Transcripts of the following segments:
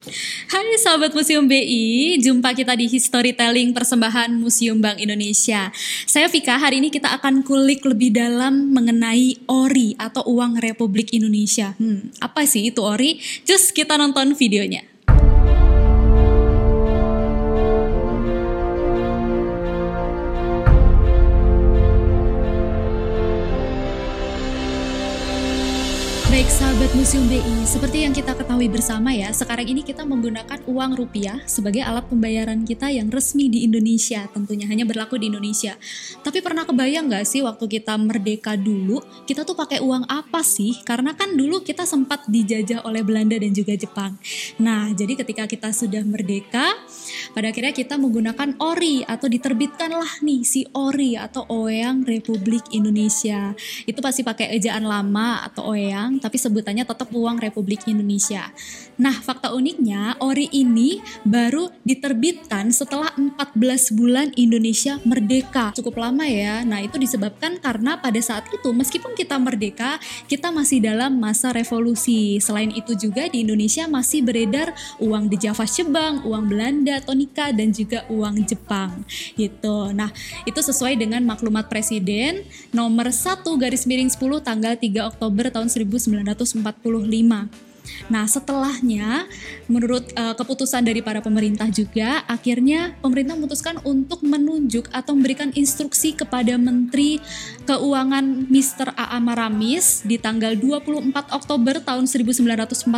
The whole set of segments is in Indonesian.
Hai sahabat Museum BI, jumpa kita di Storytelling Persembahan Museum Bank Indonesia. Saya Vika, hari ini kita akan kulik lebih dalam mengenai ORI atau Uang Republik Indonesia. Hmm, apa sih itu ORI? Just kita nonton videonya. Sahabat Museum BI, seperti yang kita ketahui bersama ya, sekarang ini kita menggunakan uang rupiah sebagai alat pembayaran kita yang resmi di Indonesia, tentunya hanya berlaku di Indonesia. Tapi pernah kebayang nggak sih waktu kita merdeka dulu, kita tuh pakai uang apa sih? Karena kan dulu kita sempat dijajah oleh Belanda dan juga Jepang. Nah, jadi ketika kita sudah merdeka, pada akhirnya kita menggunakan ORI atau diterbitkanlah nih si ORI atau Oyang Republik Indonesia. Itu pasti pakai ejaan lama atau Oyang tapi sebutannya tetap uang Republik Indonesia. Nah, fakta uniknya ORI ini baru diterbitkan setelah 14 bulan Indonesia merdeka. Cukup lama ya. Nah, itu disebabkan karena pada saat itu meskipun kita merdeka, kita masih dalam masa revolusi. Selain itu juga di Indonesia masih beredar uang di Java Jepang, uang Belanda, Tonika dan juga uang Jepang. Gitu. Nah, itu sesuai dengan maklumat Presiden nomor 1 garis miring 10 tanggal 3 Oktober tahun 19 1945. Nah, setelahnya menurut uh, keputusan dari para pemerintah juga akhirnya pemerintah memutuskan untuk menunjuk atau memberikan instruksi kepada Menteri Keuangan Mr. A.A. Maramis di tanggal 24 Oktober tahun 1945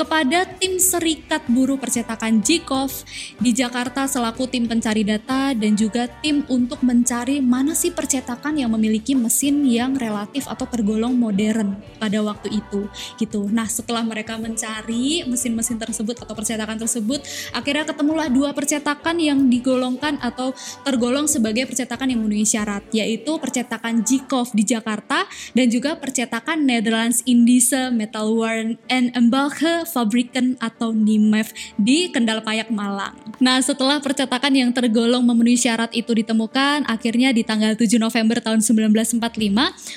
kepada tim Serikat Buruh Percetakan Jikov di Jakarta selaku tim pencari data dan juga tim untuk mencari mana sih percetakan yang memiliki mesin yang relatif atau tergolong modern pada waktu itu gitu. Nah, setelah mereka mencari mesin-mesin tersebut atau percetakan tersebut, akhirnya ketemulah dua percetakan yang digolongkan atau tergolong sebagai percetakan yang memenuhi syarat, yaitu percetakan Jikov di Jakarta dan juga percetakan Netherlands Indische Metalworm and Embalke Fabriken atau NIMEF di Kendal Payak Malang. Nah, setelah percetakan yang tergolong memenuhi syarat itu ditemukan, akhirnya di tanggal 7 November tahun 1945,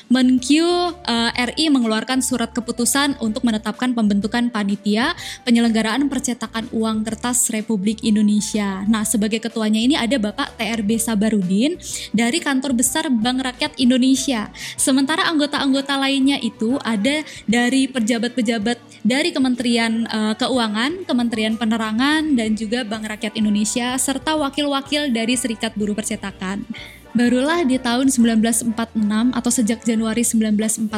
Menkyu uh, eh, RI mengeluarkan surat keputusan untuk menetapkan pembentukan panitia penyelenggaraan percetakan uang kertas Republik Indonesia. Nah, sebagai ketuanya ini ada Bapak TRB Sabarudin dari Kantor Besar Bank Rakyat Indonesia. Sementara anggota-anggota lainnya itu ada dari pejabat-pejabat dari Kementerian Kementerian uh, Keuangan, Kementerian Penerangan, dan juga Bank Rakyat Indonesia, serta wakil-wakil dari Serikat Buruh Percetakan. Barulah di tahun 1946 atau sejak Januari 1946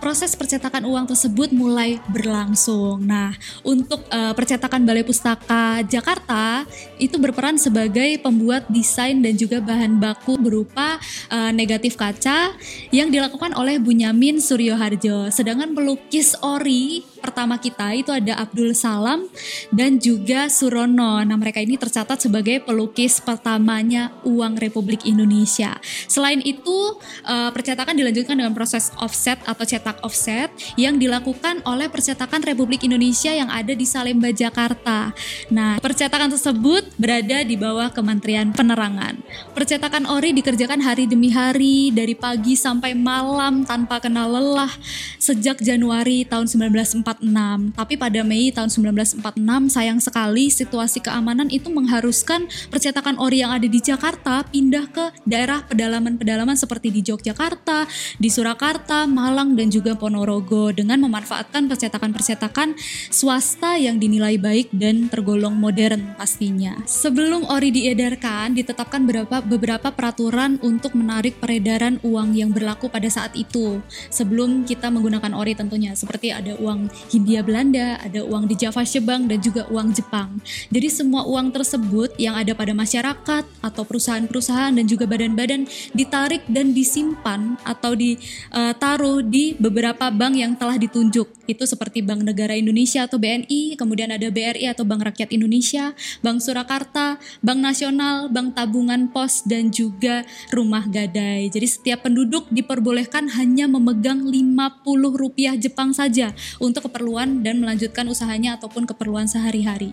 proses percetakan uang tersebut mulai berlangsung. Nah, untuk uh, percetakan Balai Pustaka Jakarta itu berperan sebagai pembuat desain dan juga bahan baku berupa uh, negatif kaca yang dilakukan oleh Bunyamin Suryoharjo. Sedangkan pelukis ori pertama kita itu ada Abdul Salam dan juga Surono. Nah, mereka ini tercatat sebagai pelukis pertamanya uang Republik Indonesia. Selain itu, uh, percetakan dilanjutkan dengan proses offset atau cetak offset yang dilakukan oleh percetakan Republik Indonesia yang ada di Salemba, Jakarta. Nah, percetakan tersebut berada di bawah Kementerian Penerangan. Percetakan ori dikerjakan hari demi hari dari pagi sampai malam tanpa kenal lelah sejak Januari tahun 1945 1946. Tapi pada Mei tahun 1946 sayang sekali situasi keamanan itu mengharuskan percetakan ori yang ada di Jakarta pindah ke daerah pedalaman-pedalaman seperti di Yogyakarta, di Surakarta, Malang dan juga Ponorogo dengan memanfaatkan percetakan-percetakan swasta yang dinilai baik dan tergolong modern pastinya. Sebelum ori diedarkan, ditetapkan beberapa beberapa peraturan untuk menarik peredaran uang yang berlaku pada saat itu. Sebelum kita menggunakan ori tentunya seperti ada uang Hindia Belanda, ada uang di Java Jepang dan juga uang Jepang. Jadi semua uang tersebut yang ada pada masyarakat atau perusahaan-perusahaan dan juga badan-badan ditarik dan disimpan atau ditaruh di beberapa bank yang telah ditunjuk. Itu seperti Bank Negara Indonesia atau BNI, kemudian ada BRI atau Bank Rakyat Indonesia, Bank Surakarta, Bank Nasional, Bank Tabungan Pos dan juga Rumah Gadai. Jadi setiap penduduk diperbolehkan hanya memegang 50 rupiah Jepang saja untuk keperluan dan melanjutkan usahanya ataupun keperluan sehari-hari.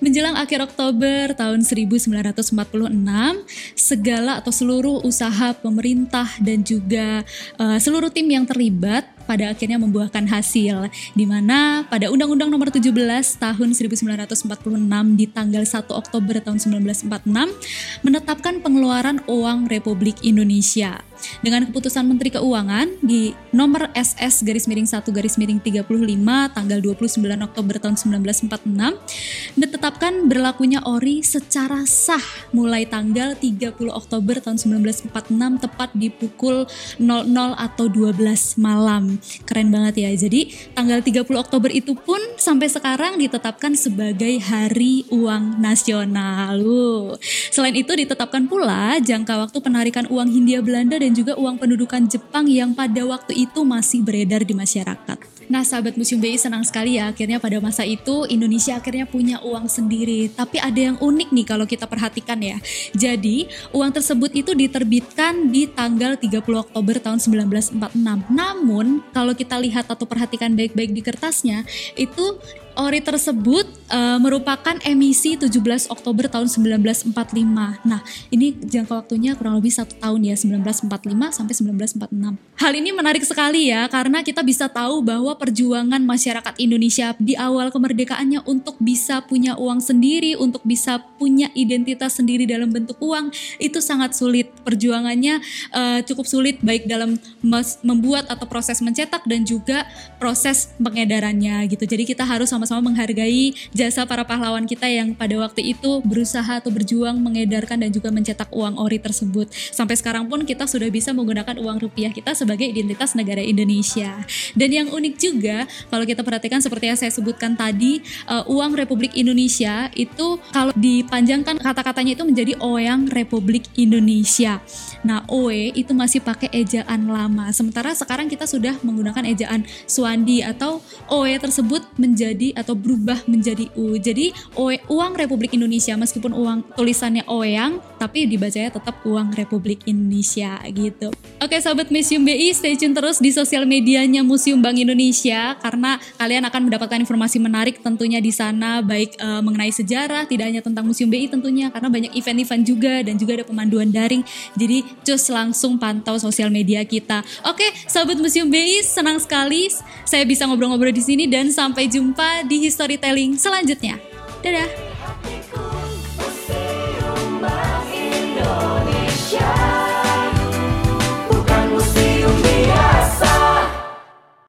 Menjelang akhir Oktober tahun 1946, segala atau seluruh usaha pemerintah dan juga uh, seluruh tim yang terlibat pada akhirnya membuahkan hasil di mana pada Undang-Undang Nomor 17 tahun 1946 di tanggal 1 Oktober tahun 1946 menetapkan pengeluaran uang Republik Indonesia dengan keputusan Menteri Keuangan di nomor SS garis miring 1 garis miring 35 tanggal 29 Oktober tahun 1946 ditetapkan berlakunya ORI secara sah mulai tanggal 30 Oktober tahun 1946 tepat di pukul 00 atau 12 malam. Keren banget ya. Jadi tanggal 30 Oktober itu pun sampai sekarang ditetapkan sebagai Hari Uang Nasional. Selain itu ditetapkan pula jangka waktu penarikan uang Hindia Belanda dan juga uang pendudukan Jepang yang pada waktu itu masih beredar di masyarakat. Nah, sahabat Museum BI senang sekali ya akhirnya pada masa itu Indonesia akhirnya punya uang sendiri. Tapi ada yang unik nih kalau kita perhatikan ya. Jadi, uang tersebut itu diterbitkan di tanggal 30 Oktober tahun 1946. Namun, kalau kita lihat atau perhatikan baik-baik di kertasnya, itu ori tersebut uh, merupakan emisi 17 Oktober tahun 1945. Nah, ini jangka waktunya kurang lebih satu tahun ya, 1945 sampai 1946. Hal ini menarik sekali ya, karena kita bisa tahu bahwa perjuangan masyarakat Indonesia di awal kemerdekaannya untuk bisa punya uang sendiri, untuk bisa punya identitas sendiri dalam bentuk uang, itu sangat sulit. Perjuangannya uh, cukup sulit baik dalam membuat atau proses mencetak dan juga proses pengedarannya gitu. Jadi kita harus sama-sama menghargai jasa para pahlawan kita yang pada waktu itu berusaha atau berjuang mengedarkan dan juga mencetak uang ori tersebut. Sampai sekarang pun kita sudah bisa menggunakan uang rupiah kita sebagai identitas negara Indonesia. Dan yang unik juga kalau kita perhatikan seperti yang saya sebutkan tadi, uh, uang Republik Indonesia itu kalau dipanjangkan kata-katanya itu menjadi Oyang Republik Indonesia. Nah, OE itu masih pakai ejaan lama. Sementara sekarang kita sudah menggunakan ejaan Swandi atau OE tersebut menjadi atau berubah menjadi U. Jadi OE, uang Republik Indonesia meskipun uang tulisannya Oeyang tapi dibacanya tetap uang Republik Indonesia gitu. Oke sahabat Museum BI stay tune terus di sosial medianya Museum Bank Indonesia karena kalian akan mendapatkan informasi menarik tentunya di sana baik uh, mengenai sejarah tidak hanya tentang Museum BI tentunya karena banyak event-event juga dan juga ada pemanduan daring. Jadi cus langsung pantau sosial media kita. Oke, sahabat Museum BI senang sekali saya bisa ngobrol-ngobrol di sini dan sampai jumpa di storytelling selanjutnya. Dadah!